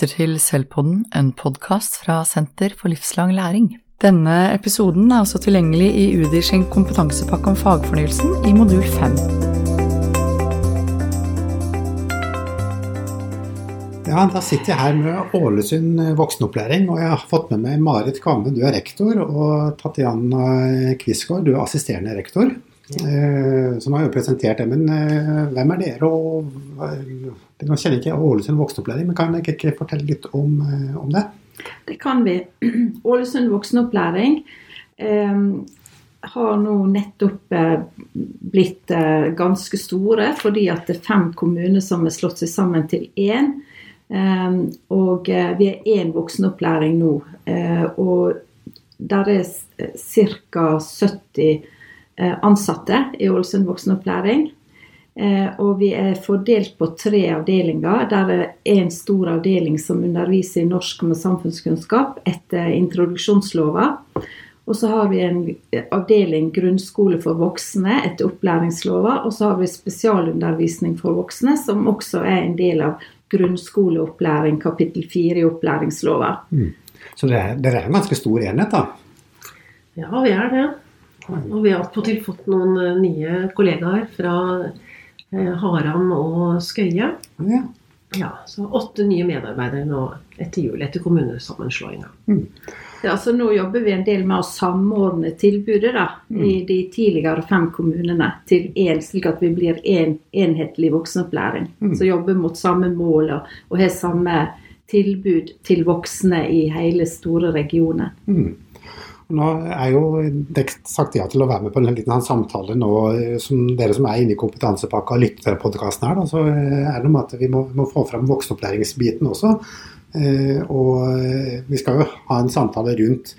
lytter til Selvpodden, en podkast fra Senter for livslang læring. Denne episoden er også tilgjengelig i UDIR sin kompetansepakke om fagfornyelsen i modul 5. Ja, Da sitter jeg her med Ålesund voksenopplæring, og jeg har fått med meg Marit Kvamme, du er rektor, og Tatjana Quisgaard, du er assisterende rektor. Ja. som har jo presentert det, men eh, hvem er dere? og Nå kjenner ikke Ålesund voksenopplæring, men kan dere ikke fortelle litt om, eh, om det? Det kan vi. Ålesund voksenopplæring eh, har nå nettopp eh, blitt eh, ganske store, fordi at det er fem kommuner som er slått seg sammen til én. og vi er én voksenopplæring nå. og der er ca. 70 Eh, ansatte i Ålesund voksenopplæring. Eh, og vi er fordelt på tre avdelinger. Der er en stor avdeling som underviser i norsk med samfunnskunnskap etter introduksjonslova. Og så har vi en avdeling grunnskole for voksne etter opplæringslova. Og så har vi spesialundervisning for voksne, som også er en del av grunnskoleopplæring, kapittel 4 i opplæringslova. Mm. Så dere er, er en ganske stor enhet, da? Ja, vi er det. Og vi har attpåtil fått noen eh, nye kollegaer fra Haram og Skøye. Ja. ja. Så åtte nye medarbeidere nå etter jul, etter kommunesammenslåinga. Mm. Ja, så nå jobber vi en del med å samordne tilbudet da, mm. i de tidligere fem kommunene til én, slik at vi blir én en, enhetlig voksenopplæring. Mm. Så jobber mot samme mål og, og har samme tilbud til voksne i hele store regioner. Mm. Nå er jo dere sagt ja til å være med på en liten sånn samtale nå, som dere som er inne i kompetansepakka og lytter til podkasten her. Da, så er det noe med at vi må, må få fram voksenopplæringsbiten også. Eh, og vi skal jo ha en samtale rundt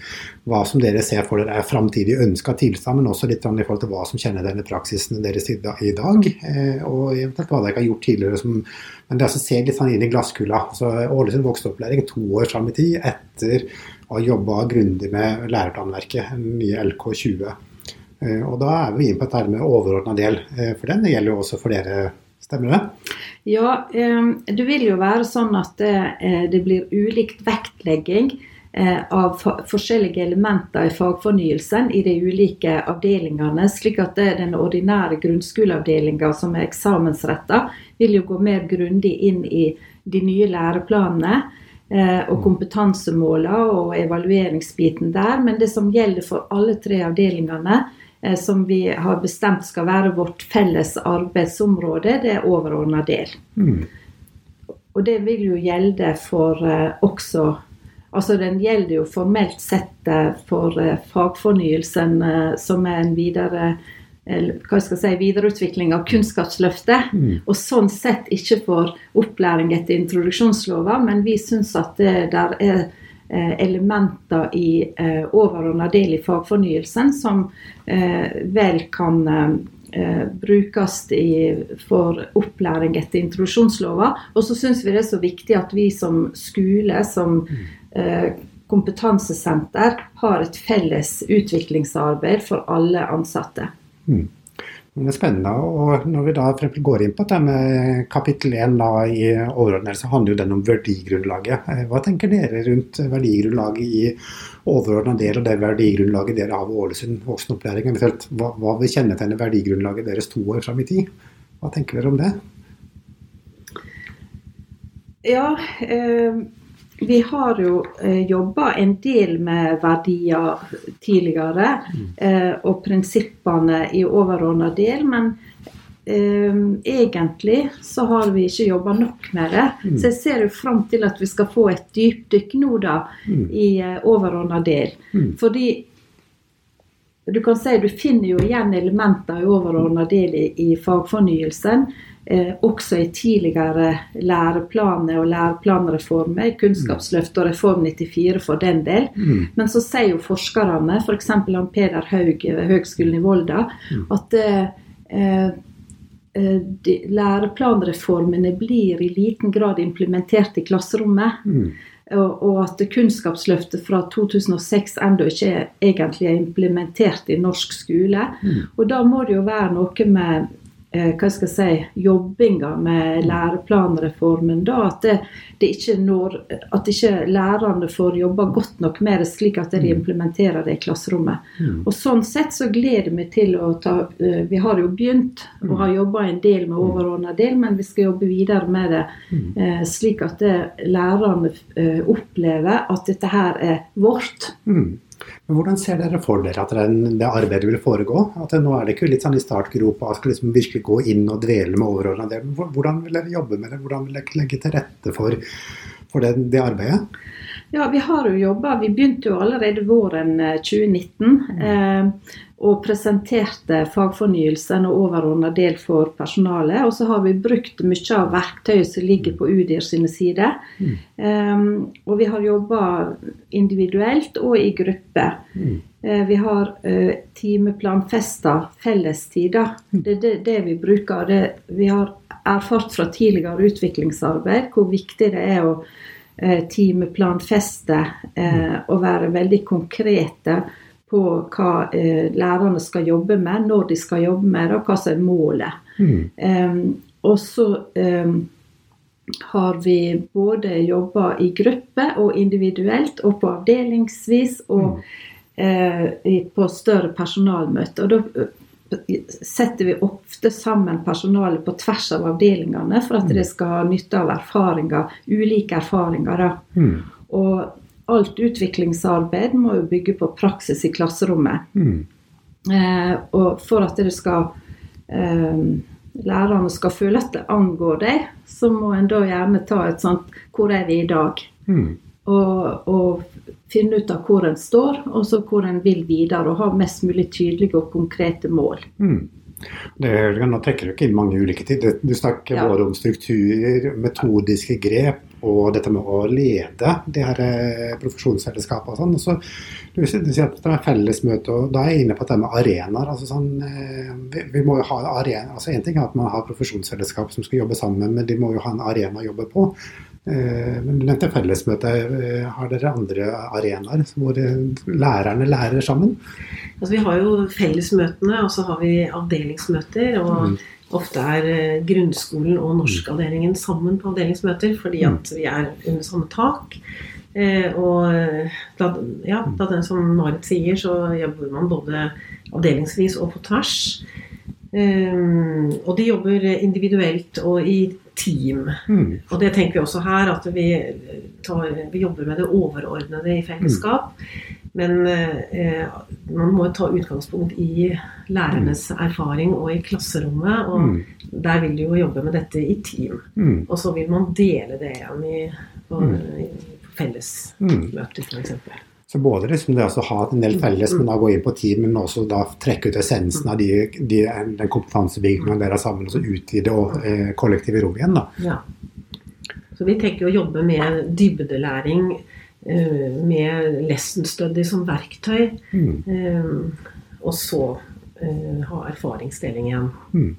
hva som dere ser for dere er framtidig ønska tilstand, men også litt i forhold til hva som kjenner denne praksisen deres i dag. Eh, og eventuelt hva dere har gjort tidligere. Som, men det altså ser litt sånn inn i glasskula. Altså, Ålesund voksenopplæring to år fram i tid etter å ha jobba grundig med læreplanverket, den nye LK20. Eh, og da er vi inne på dette med overordna del, for den gjelder jo også for dere, stemmer det? Ja, det vil jo være sånn at det, eh, blir ulikt vektlegging eh, av forskjellige elementer i fagfornyelsen i de ulike avdelingene. Slik at den ordinære grunnskoleavdelinga som er eksamensretta, vil jo gå mer grundig inn i de nye læreplanene eh, og kompetansemåla og evalueringsbiten der. Men det som gjelder for alle tre avdelingene, Eh, som vi har bestemt skal være vårt felles arbeidsområde, det er overordna del. Mm. Og det vil jo gjelde for uh, også Altså den gjelder jo formelt sett for fagfornyelsen, som er en videre hva skal jeg si, videreutvikling av Kunnskapsløftet. Mm. Og sånn sett ikke for opplæring etter introduksjonslova, men vi syns at det der er Eh, elementer i eh, overordna del i fagfornyelsen som eh, vel kan brukes i, for opplæring etter introduksjonslova. Og så syns vi det er så viktig at vi som skole, som kompetansesenter, har et felles utviklingsarbeid for alle ansatte. Mm. Det er spennende. og Når vi da går inn på det med kapittel 1 i overordnet, så handler jo den om verdigrunnlaget. Eh, hva tenker dere rundt verdigrunnlaget i overordna del og det verdigrunnlaget dere har ved Ålesund voksenopplæring? Hva, hva vil kjennetegne verdigrunnlaget deres to år fram i tid? Hva tenker dere om det? Ja, eh, vi har jo eh, jobba en del med verdier tidligere, mm. eh, og prinsippene i overordna del. Men eh, egentlig så har vi ikke jobba nok med det. Mm. Så jeg ser jo fram til at vi skal få et dypdykk nå, da, mm. i eh, overordna del. Mm. Fordi du kan si du finner jo igjen elementer i overordna del i, i fagfornyelsen eh, også i tidligere læreplaner og læreplanreformer, Kunnskapsløftet og Reform 94 for den del. Mm. Men så sier jo forskerne, f.eks. For han Peder Haug ved Høgskolen i Volda, mm. at eh, eh, de, læreplanreformene blir i liten grad implementert i klasserommet. Mm. Og, at Kunnskapsløftet fra 2006 ennå ikke egentlig er implementert i norsk skole. Mm. Og da må det jo være noe med hva skal jeg si, jobbinga med læreplanreformen. da, At, det, det ikke når, at ikke lærerne får jobba godt nok med det, slik at de Mm. implementerer det i klasserommet. Og Sånn sett så gleder vi til å ta eh, Vi har jo begynt og har jobba en del med overordna del, men vi skal jobbe videre med det, eh, slik at det, lærerne eh, opplever at dette her er vårt. Mm. Men Hvordan ser dere for dere at det arbeidet vil foregå? At Nå er det ikke litt sånn i startgropa og skal liksom virkelig gå inn og dvele med overordna del. Hvordan vil dere jobbe med det? Hvordan vil dere legge til rette for, for det, det arbeidet? Ja, vi har jo jobba. Vi begynte jo allerede våren eh, 2019. Eh, og presenterte fagfornyelsen og overordna del for personalet. Og så har vi brukt mye av verktøyet som ligger på UDIR sine sider. Eh, og vi har jobba individuelt og i gruppe. Uh, vi har uh, timeplanfesta fellestider. Det er det, det vi bruker. Det, vi har erfart fra tidligere utviklingsarbeid hvor viktig det er å uh, timeplanfeste eh, og være veldig konkrete på hva eh, lærerne skal jobbe med, når de skal jobbe med det, og hva som er målet. Eh, og så eh, har vi både jobba i gruppe og individuelt, og på avdelingsvis og eh, i- på større personalmøter. Og da eh, setter vi ofte sammen personalet på tvers av avdelingene for at de skal ha nytte av erfaringer, ulike erfaringer. Da. Mm. Og alt utviklingsarbeid må jo bygge på praksis i klasserommet. Mm. Eh, og for at det skal eh, lærerne skal føle at det angår deg, så må en da gjerne ta et sånt Hvor er vi i dag? Mm. Og, og finne ut av hvor en står, og så hvor en vil videre. Og ha mest mulig tydelige og konkrete mål. Mm. Det, nå trekker du ikke inn mange ulike ting. Du snakker Ja. både om strukturer, metodiske grep og dette med å lede de her eh, profesjonsfellesskapene og sånn. Så, du, sier- at det er fellesmøte, og da er jeg inne på dette med arenaer. altså sånn, eh, vi, vi må jo ha arena, altså En ting er at man har profesjonsfellesskap som skal jobbe sammen, men de må jo ha en arena å jobbe på. Eh, Men du nevnte fellesmøte. Eh, Har dere andre arenaer hvor eh, lærerne lærer sammen? Altså, vi har jo fellesmøtene, og så har vi avdelingsmøter. Og ofte er grunnskolen og norskavdelingen sammen på avdelingsmøter fordi at vi er under samme tak. Og da, ja, da den som Marit sier, så jobber man både avdelingsvis og på tvers. Og de jobber individuelt og i team. Mm. Og det tenker vi også her, at vi, tar, vi jobber med det overordnede i fellesskap. Men eh, man må ta utgangspunkt i lærernes erfaring og i klasserommet. Og Mm. der vil de jo jobbe med dette i team. Mm. Og så vil man dele det igjen i, på, Mm. fellesmøter, f.eks. Så både liksom det å ha en del felles, men da gå inn på team, men også da trekke ut essensen av de, de, den kompetansebyggingen dere har sammen, og så utvide og, eh, kollektive rom igjen. da. Ja. Så vi tenker å jobbe med dybdelæring, eh, med lesson study som verktøy, Mm. eh, og så eh, ha erfaringsdeling igjen. Mm.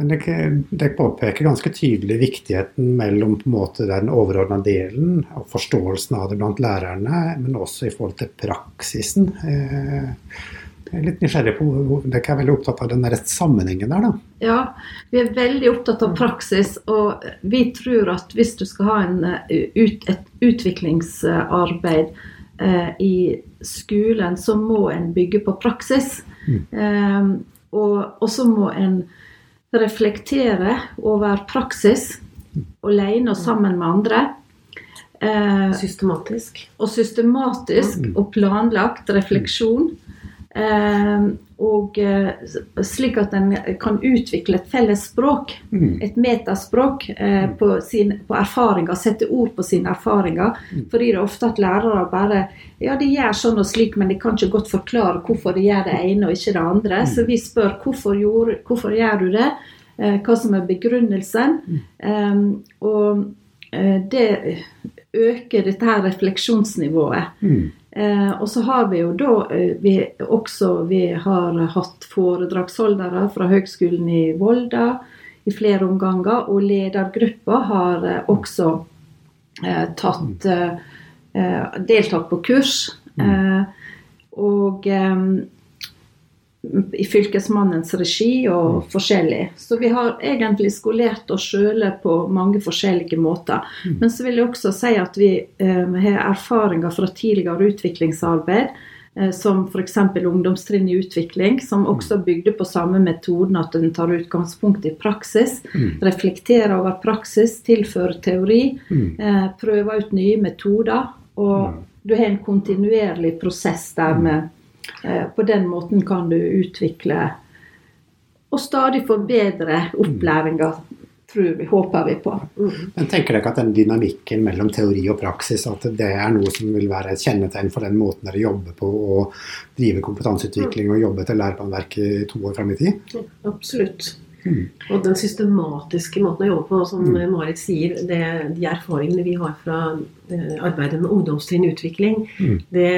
Men dere, påpeker ganske tydelig viktigheten mellom på en måte den overordna delen og forståelsen av det blant lærerne, men også i forhold til praksisen. Eh, jeg er litt nysgjerrig på hvor- Dere er veldig opptatt av den der sammenhengen der, da. Ja, vi er veldig opptatt av praksis, og vi tror at hvis du skal ha en, eh, et utviklingsarbeid eh, i skolen, så må en bygge på praksis. Og, og så må en reflektere over praksis alene og sammen med andre. Eh, Systematisk. og systematisk og planlagt refleksjon. Eh, og eh, slik at en kan utvikle et felles språk, Mm. et metaspråk, eh, på, sin, på erfaringer, sette ord på sine erfaringer. Fordi det er ofte at lærere bare Ja, de gjør sånn og slik, men de kan ikke godt forklare hvorfor de gjør det ene og ikke det andre. Så vi spør hvorfor, gjorde, hvorfor gjør du det? Eh, hva som er begrunnelsen? Um, og eh, det øker dette her refleksjonsnivået. Mm. Eh, og så har vi jo da eh, vi også vi har hatt foredragsholdere fra Høgskolen i Volda i flere omganger, og ledergruppa har eh, også eh, tatt eh, eh, deltatt på kurs. Eh, og i Fylkesmannens regi og forskjellig. Så vi har egentlig skolert oss sjøle på mange forskjellige måter. Men så vil jeg også si at vi eh, har erfaringer fra tidligere utviklingsarbeid. Eh, som f.eks. ungdomstrinn i utvikling, som også bygde på samme metoden at en tar utgangspunkt i praksis. Mm. Reflekterer over praksis, tilfører teori. Mm. Eh, prøver ut nye metoder. Og du har en kontinuerlig prosess der med På den måten kan du utvikle og stadig forbedre opplæringa, tror vi, håper vi på. Men tenker dere at den dynamikken mellom teori og praksis at det er noe som vil være et kjennetegn for den måten dere jobber på og drive kompetanseutvikling og jobbe etter læreplanverket to år frem i tid? Absolutt. Mm. Og den systematiske måten å jobbe på, som Marit sier, det, de erfaringene vi har fra eh, arbeidet med ungdomstrinn utvikling, Mm. det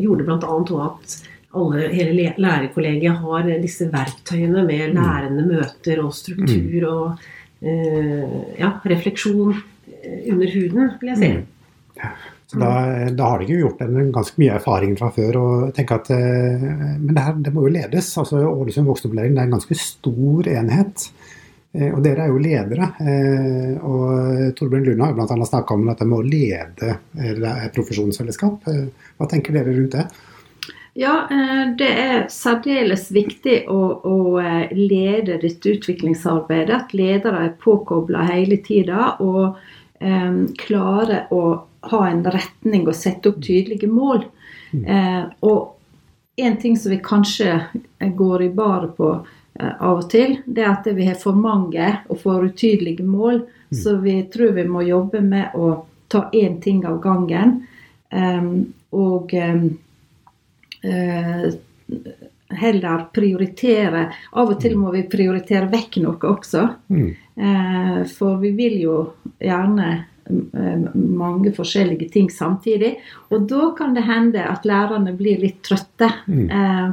gjorde bl.a. at alle, hele lærerkollegiet har disse verktøyene med lærende møter og struktur og eh, ja, refleksjon eh, under huden, vil jeg si. Mm. Så da, da har de jo gjort en ganske mye erfaring fra før. og tenker at, eh, Men det, her, det må jo ledes. altså Ålesund voksenopplæring er en ganske stor enhet. Og dere er jo ledere. Og Torbjørn Lund har bl.a. snakka om at de må lede profesjonsfellesskap. Hva tenker dere rundt det? Ja, eh, det er særdeles viktig å, å eh, lede dette utviklingsarbeidet. At ledere er påkobla hele tida og um, klarer å ha en retning og sette opp tydelige mål. Eh, og en ting som vi kanskje går i baret på uh, av og til, det er at vi har for mange og for utydelige mål. Så vi tror vi må jobbe med å ta én ting av gangen. Um, og eh, eh, heller prioritere Av og til må vi prioritere vekk noe også. Mm. Eh, for vi vil jo gjerne eh, mange forskjellige ting samtidig. Og da kan det hende at lærerne blir litt trøtte. Mm. Eh,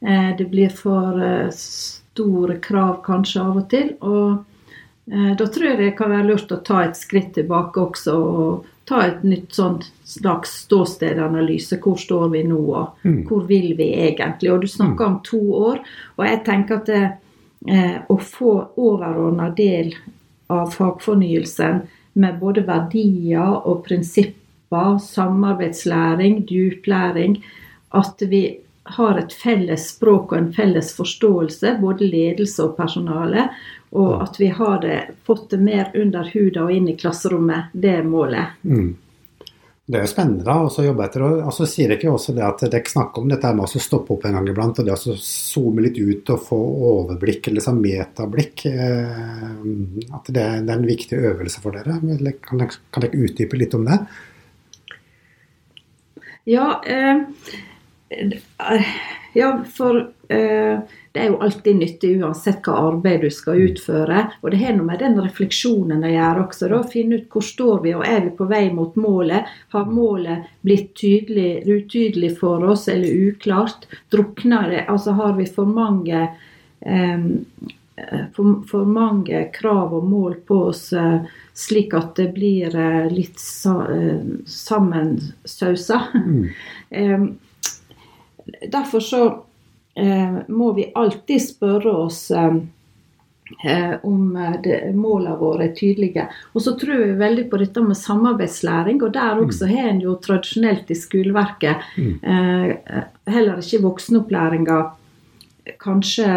eh, det blir for eh, store krav kanskje av og til. Og eh, da tror jeg det kan være lurt å ta et skritt tilbake også. og Ta et nytt sånt slags ståstedanalyse. Hvor står vi nå, og Mm. hvor vil vi egentlig? Og du snakker om to år. Og jeg tenker at det, eh, å få overordna del av fagfornyelsen med både verdier og prinsipper, samarbeidslæring, djuplæring, at vi har et felles språk og en felles forståelse, både ledelse og personale, og at vi har det, fått det mer under huden og inn i klasserommet, det er målet. Mm. Det er jo spennende da, også å jobbe etter. Og altså, sier dere ikke også det at dere snakker om dette med å stoppe opp en gang iblant, og det å zoome litt ut og få overblikk, eller liksom metablikk, eh, at det, det er en viktig øvelse for dere? Kan dere, kan dere utdype litt om det? Ja, eh, eh, ja for eh, det er jo alltid nyttig uansett hva arbeid du skal utføre. Og det har noe med den refleksjonen å gjøre også. da, Finne ut hvor står vi, og er vi på vei mot målet? Har målet blitt tydelig, utydelig for oss, eller uklart? Drukner det? Altså har vi for mange eh, for, for mange krav og mål på oss, eh, slik at det blir eh, litt sa, eh, sammensausa. Mm. Derfor så må vi alltid spørre oss eh, eh, om eh, målene våre er tydelige. Og så tror vi veldig på dette med samarbeidslæring, og der også har en jo tradisjonelt i skoleverket eh, heller ikke voksenopplæringa kanskje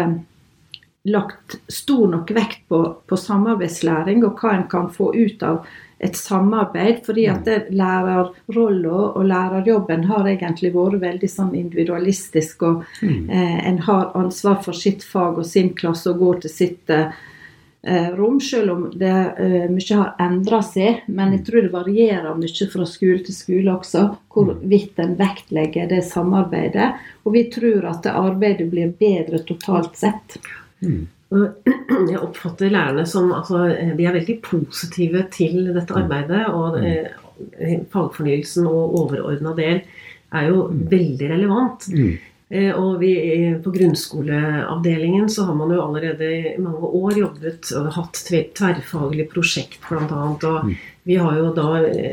lagt stor nok vekt på, på samarbeidslæring og hva en kan få ut av et samarbeid. Fordi at det lærerrolla og lærerjobben har egentlig vært veldig sånn individualistisk. Og eh, en har ansvar for sitt fag og sin klasse og går til sitt eh, rom, selv om det eh, mye har endra seg. Men jeg tror det varierer mye fra skole til skole også, hvorvidt en vektlegger det samarbeidet. Og vi tror at det arbeidet blir bedre totalt sett. Og Jeg oppfatter lærerne som altså, de er veldig positive til dette arbeidet. Og eh, fagfornyelsen og overordna del er jo veldig relevant. Mm. Eh, og vi, eh, på grunnskoleavdelingen så har man jo allerede i mange år jobbet og hatt tverrfaglige tverrfaglig prosjekt bl.a. Og vi har jo da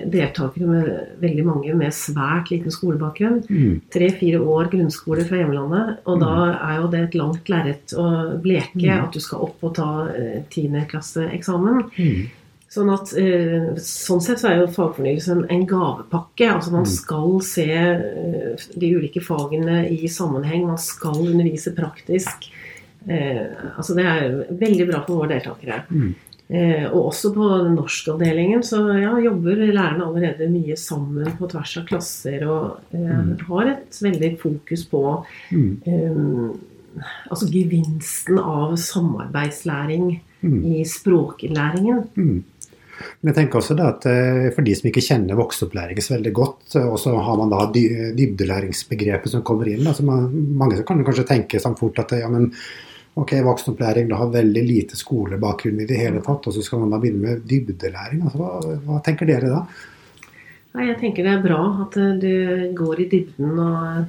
deltakere med veldig mange med svært liten skolebakgrunn. Mm. Tre-fire år grunnskole fra hjemlandet. Og da er jo det et langt lerret å bleke Mm. at du skal opp og ta eh, tiendeklasseeksamen. Mm. Sånn at eh, sånn sett så er jo fagfornyelsen en gavepakke. Altså man Mm. skal se eh, de ulike fagene i sammenheng. Man skal undervise praktisk. Eh, altså det er veldig bra for våre deltakere. Eh, og også på den norskavdelingen så ja, jobber lærerne allerede mye sammen på tvers av klasser og eh, Mm. har et veldig fokus på eh, altså gevinsten av samarbeidslæring Mm. i språklæringen. Mm. Men jeg tenker også at For de som ikke kjenner vokseopplæringen så veldig godt, og så har man da dybdelæringsbegrepet som kommer inn. altså man, Mange kan kanskje tenke sånn fort at ja, men ok, voksenopplæring du har veldig lite skolebakgrunn i det hele tatt, og så skal man da begynne med dybdelæring. altså Hva, hva tenker dere da? Nei, jeg tenker det er bra at eh, du går i dybden og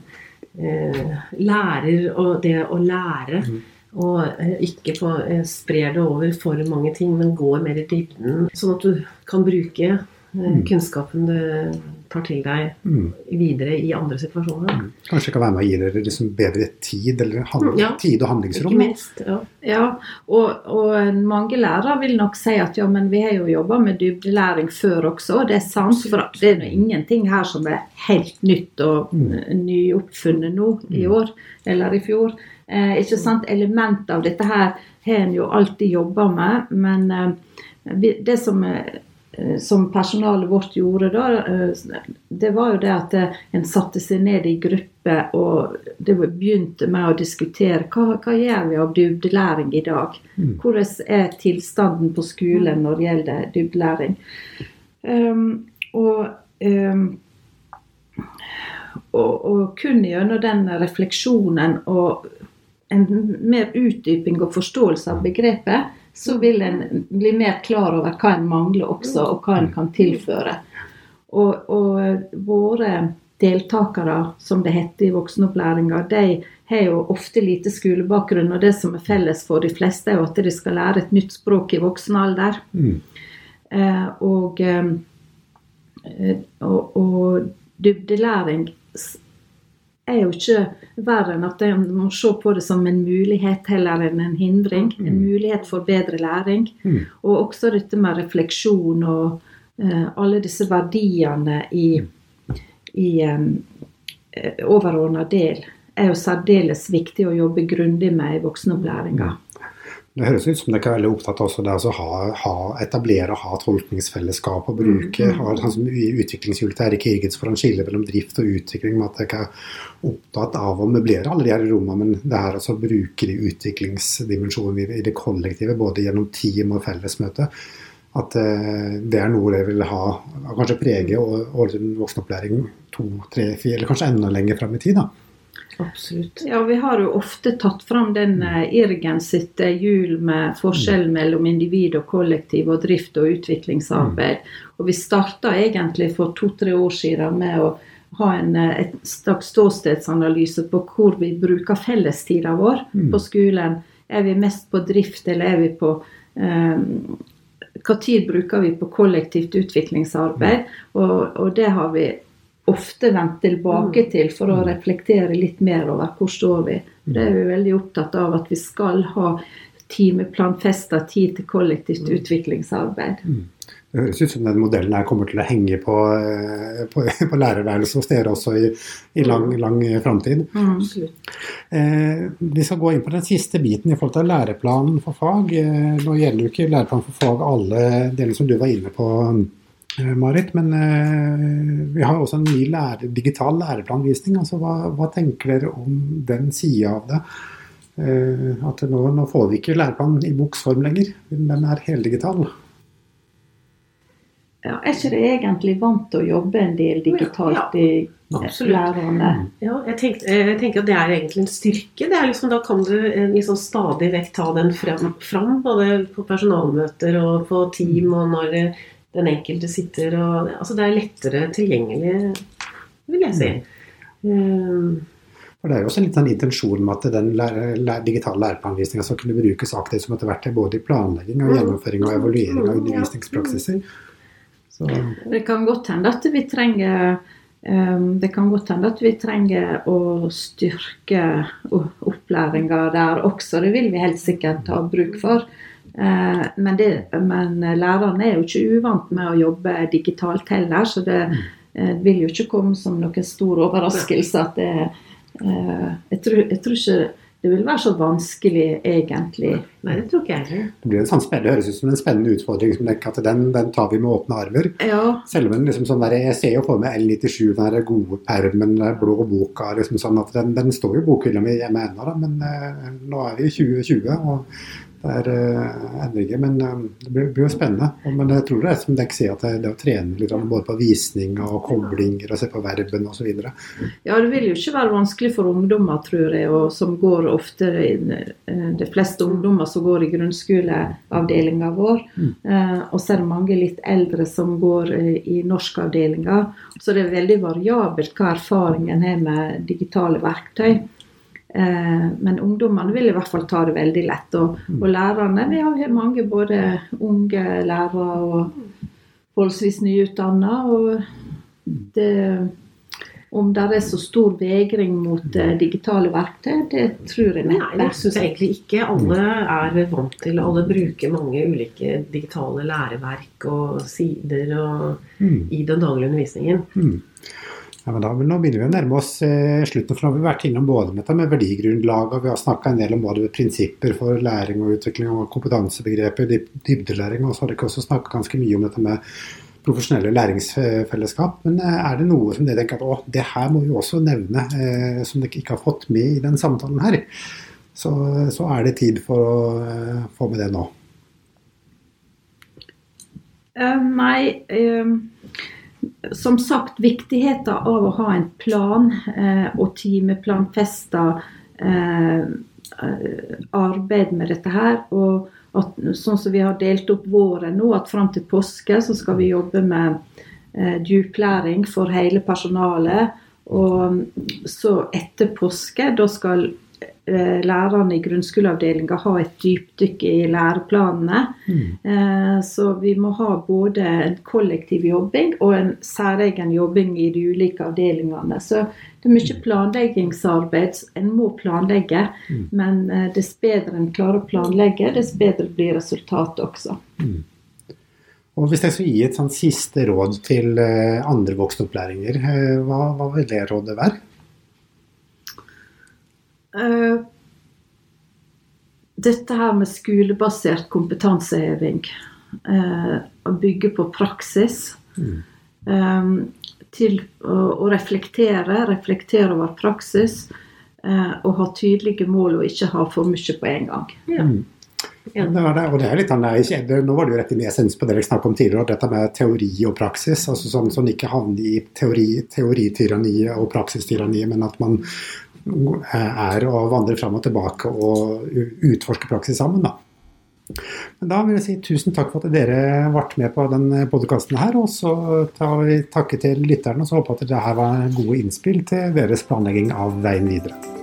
eh, lærer og det å lære. Mm. Og eh, ikke på, eh, sprer det over for mange ting, men går mer i dybden. Sånn at du kan bruke eh, Mm. kunnskapen du tar til deg Mm. videre i andre situasjoner. Kanskje kan være med å gi dere liksom bedre tid, eller hand, Ja. tid og Ikke handlingsrom? minst. Ja. Ja, og, og mange lærere vil nok si at ja, men vi har jo jobba med dybdelæring før også, og det er sant. For det er jo ingenting her som er helt nytt og mm. nyoppfunnet nå i år eller i fjor. Eh, ikke sant? Element av dette her har en jo alltid jobba med, men eh, det som eh, som personalet vårt gjorde da, eh, det var jo det at eh, en satte seg ned i gruppe og det begynte med å diskutere hva, hva gjør vi av dybdelæring i dag. Mm. Hvordan er tilstanden på skolen når det gjelder dybdelæring. Um, og, um, og, og kun gjennom den refleksjonen og en mer utdyping og forståelse av begrepet, så vil en bli mer klar over hva en mangler også, og hva en kan tilføre. Og, og våre deltakere, som det heter i voksenopplæringa, de har jo ofte lite skolebakgrunn, og det som er felles for de fleste, er jo at de skal lære et nytt språk i voksen alder. Mm. Eh, og, eh, og, og dybdelæring er jo ikke verre enn at en må se på det som en mulighet heller enn en hindring. En mulighet for bedre læring. Mm. Og også dette med refleksjon og uh, alle disse verdiene i, i um, overordna del er jo særdeles viktig å jobbe grundig med i voksenopplæringa. Det høres ut som dere er veldig opptatt av det å ha, ha, etablere og ha tolkningsfellesskap og bruke og sånn som i utviklingshjulet til Erik Irgens for han skille mellom drift og utvikling, med at dere er opptatt av å møblere alle de her rommene, men det her altså bruke de utviklingsdimensjonene i, det kollektive, både gjennom team og fellesmøte. At eh, det er noe dere vil ha, kanskje prege og, og voksenopplæring to, tre, fire, eller kanskje enda lenger fram i tid. da. Absolutt. Ja, vi har jo ofte tatt fram den eh, Irgen sitt eh, hjul med forskjellen mellom individ og kollektiv og drift og utviklingsarbeid. Og vi starta egentlig for to-tre år siden med å ha en eh, et slags ståstedsanalyse på hvor vi bruker fellestida vår Mm. på skolen. Er vi mest på drift, eller er vi på eh, Hva tid bruker vi på kollektivt utviklingsarbeid? Og, og det har vi ofte vendt tilbake til for å reflektere litt mer over hvor står vi. Det er vi veldig opptatt av at vi skal ha timeplanfesta tid til kollektivt utviklingsarbeid. Det høres ut som den modellen her kommer til å henge på, eh, på, på lærerværelset hos dere også i, i lang, lang framtid. Mm, Eh, vi skal gå inn på den siste biten i forhold til læreplanen for fag. Eh, nå gjelder jo ikke læreplanen for fag alle delene som du var inne på, eh, Marit. Men eh, vi har også en ny lære, digital læreplanvisning. Altså, hva, hva tenker dere om den sida av det? Eh, at nå, nå får vi ikke læreplanen i boksform lenger. Den er heldigital. Ja, er ikke det egentlig vant til å jobbe en del digitalt i ja, lærerne? Ja, jeg, tenkte, jeg tenker at det er egentlig en styrke. Det er liksom, da kan du eh, liksom stadig vekk ta den frem, fram, både på personalmøter og på team, og når eh, den enkelte sitter og Altså det er lettere tilgjengelig, vil jeg si. Mm. For Det er jo også litt sånn intensjon med at den lære, lære, digitale læreplanvisninga skal kunne brukes aktivt som etter hvert både i planlegging og gjennomføring og evaluering av undervisningspraksiser. Så. Det kan godt hende at vi trenger um, det kan godt hende at vi trenger å styrke opplæringa der også. Det vil vi helt sikkert ha bruk for. Uh, men, det, men lærerne er jo ikke uvant med å jobbe digitalt heller, så det det vil jo ikke komme som noen stor overraskelse at det uh, jeg, tror, jeg tror ikke det vil være så vanskelig, egentlig. Nei, det tror ikke jeg heller. Det blir en sånn spennende, høres ut som en spennende utfordring. som at den, den, tar vi med åpne armer. Ja. Selv om liksom sånn der, Jeg ser jo for meg L97, den der gode permen, blå boka. liksom sånn at Den, den står jo i bokhylla mi hjemme ennå, men eh, nå er vi i 2020. og det er uh, endringer, men uh, det blir, blir, jo spennende. Men jeg tror det er som Dekk sier, at det, det å trene litt både på visning og koblinger og se på verben osv. Ja, det vil jo ikke være vanskelig for ungdommer, tror jeg, og som går ofte uh, De fleste ungdommer som går i grunnskoleavdelinga vår. Mm. og så er det mange litt eldre som går i norskavdelinga. Så det er veldig variabelt hva erfaringen er med digitale verktøy. Eh, men ungdommene vil i hvert fall ta det veldig lett. Og, mm. og lærerne Vi har mange både unge lærere og forholdsvis nyutdanna. Og det, om det er så stor vegring mot uh, digitale verktøy, det tror jeg neppe. Nei, det syns jeg egentlig ikke. Alle er vant til Alle bruker mange ulike digitale læreverk og sider og, mm. i den daglige undervisningen. Mm. Ja, men da, nå begynner vi å nærme oss eh, slutten. for Nå har vi vært innom både med, med verdigrunnlag og vi har snakka en del om både prinsipper for læring og utvikling og kompetansebegreper, dybdelæring. Og så har dere også snakka ganske mye om dette med profesjonelle læringsfellesskap. Men eh, er det noe som dere tenker at å, det her må vi også nevne, eh, som dere ikke har fått med i den samtalen her? Så, så er det tid for å eh, få med det nå. Uh, nei uh som sagt, viktigheten av å ha en plan eh, og timeplanfesta eh, arbeid med dette her. Og at, sånn som vi har delt opp våren nå, at fram til påske så skal vi jobbe med eh, djuplæring for hele personalet. Og så etter påske, da skal Eh, lærerne i grunnskoleavdelinga ha et dypdykk i læreplanene. Mm. Eh, så vi må ha både en kollektiv jobbing og en særegen jobbing i de ulike avdelingene. Så det er mye planleggingsarbeid. En må planlegge, mm. men eh, dess bedre en klarer å planlegge, dess bedre blir resultatet også. Mm. Og Hvis jeg skal gi et siste råd til andre voksenopplæringer, hva, hva vil det rådet være? Uh, dette her med skolebasert kompetanseheving, uh, å bygge på praksis, mm. um, til å, å, reflektere, reflektere over praksis, uh, og ha tydelige mål og ikke ha for mye på en gang. Ja. Mm. Ja. Det det, og det er litt annerledes. Nå var det jo rett i essens på det jeg snakket om tidligere, dette med teori og praksis. altså Sånn, sånn ikke havne i teori, teorityranniet og praksistyranniet, men at man er å vandre fram og tilbake og utforske praksis sammen. Da. Men da vil jeg si tusen takk for at dere ble med på denne podkasten her. Og så tar vi takke til lytterne og så håper at dette her var gode innspill til deres planlegging av veien videre.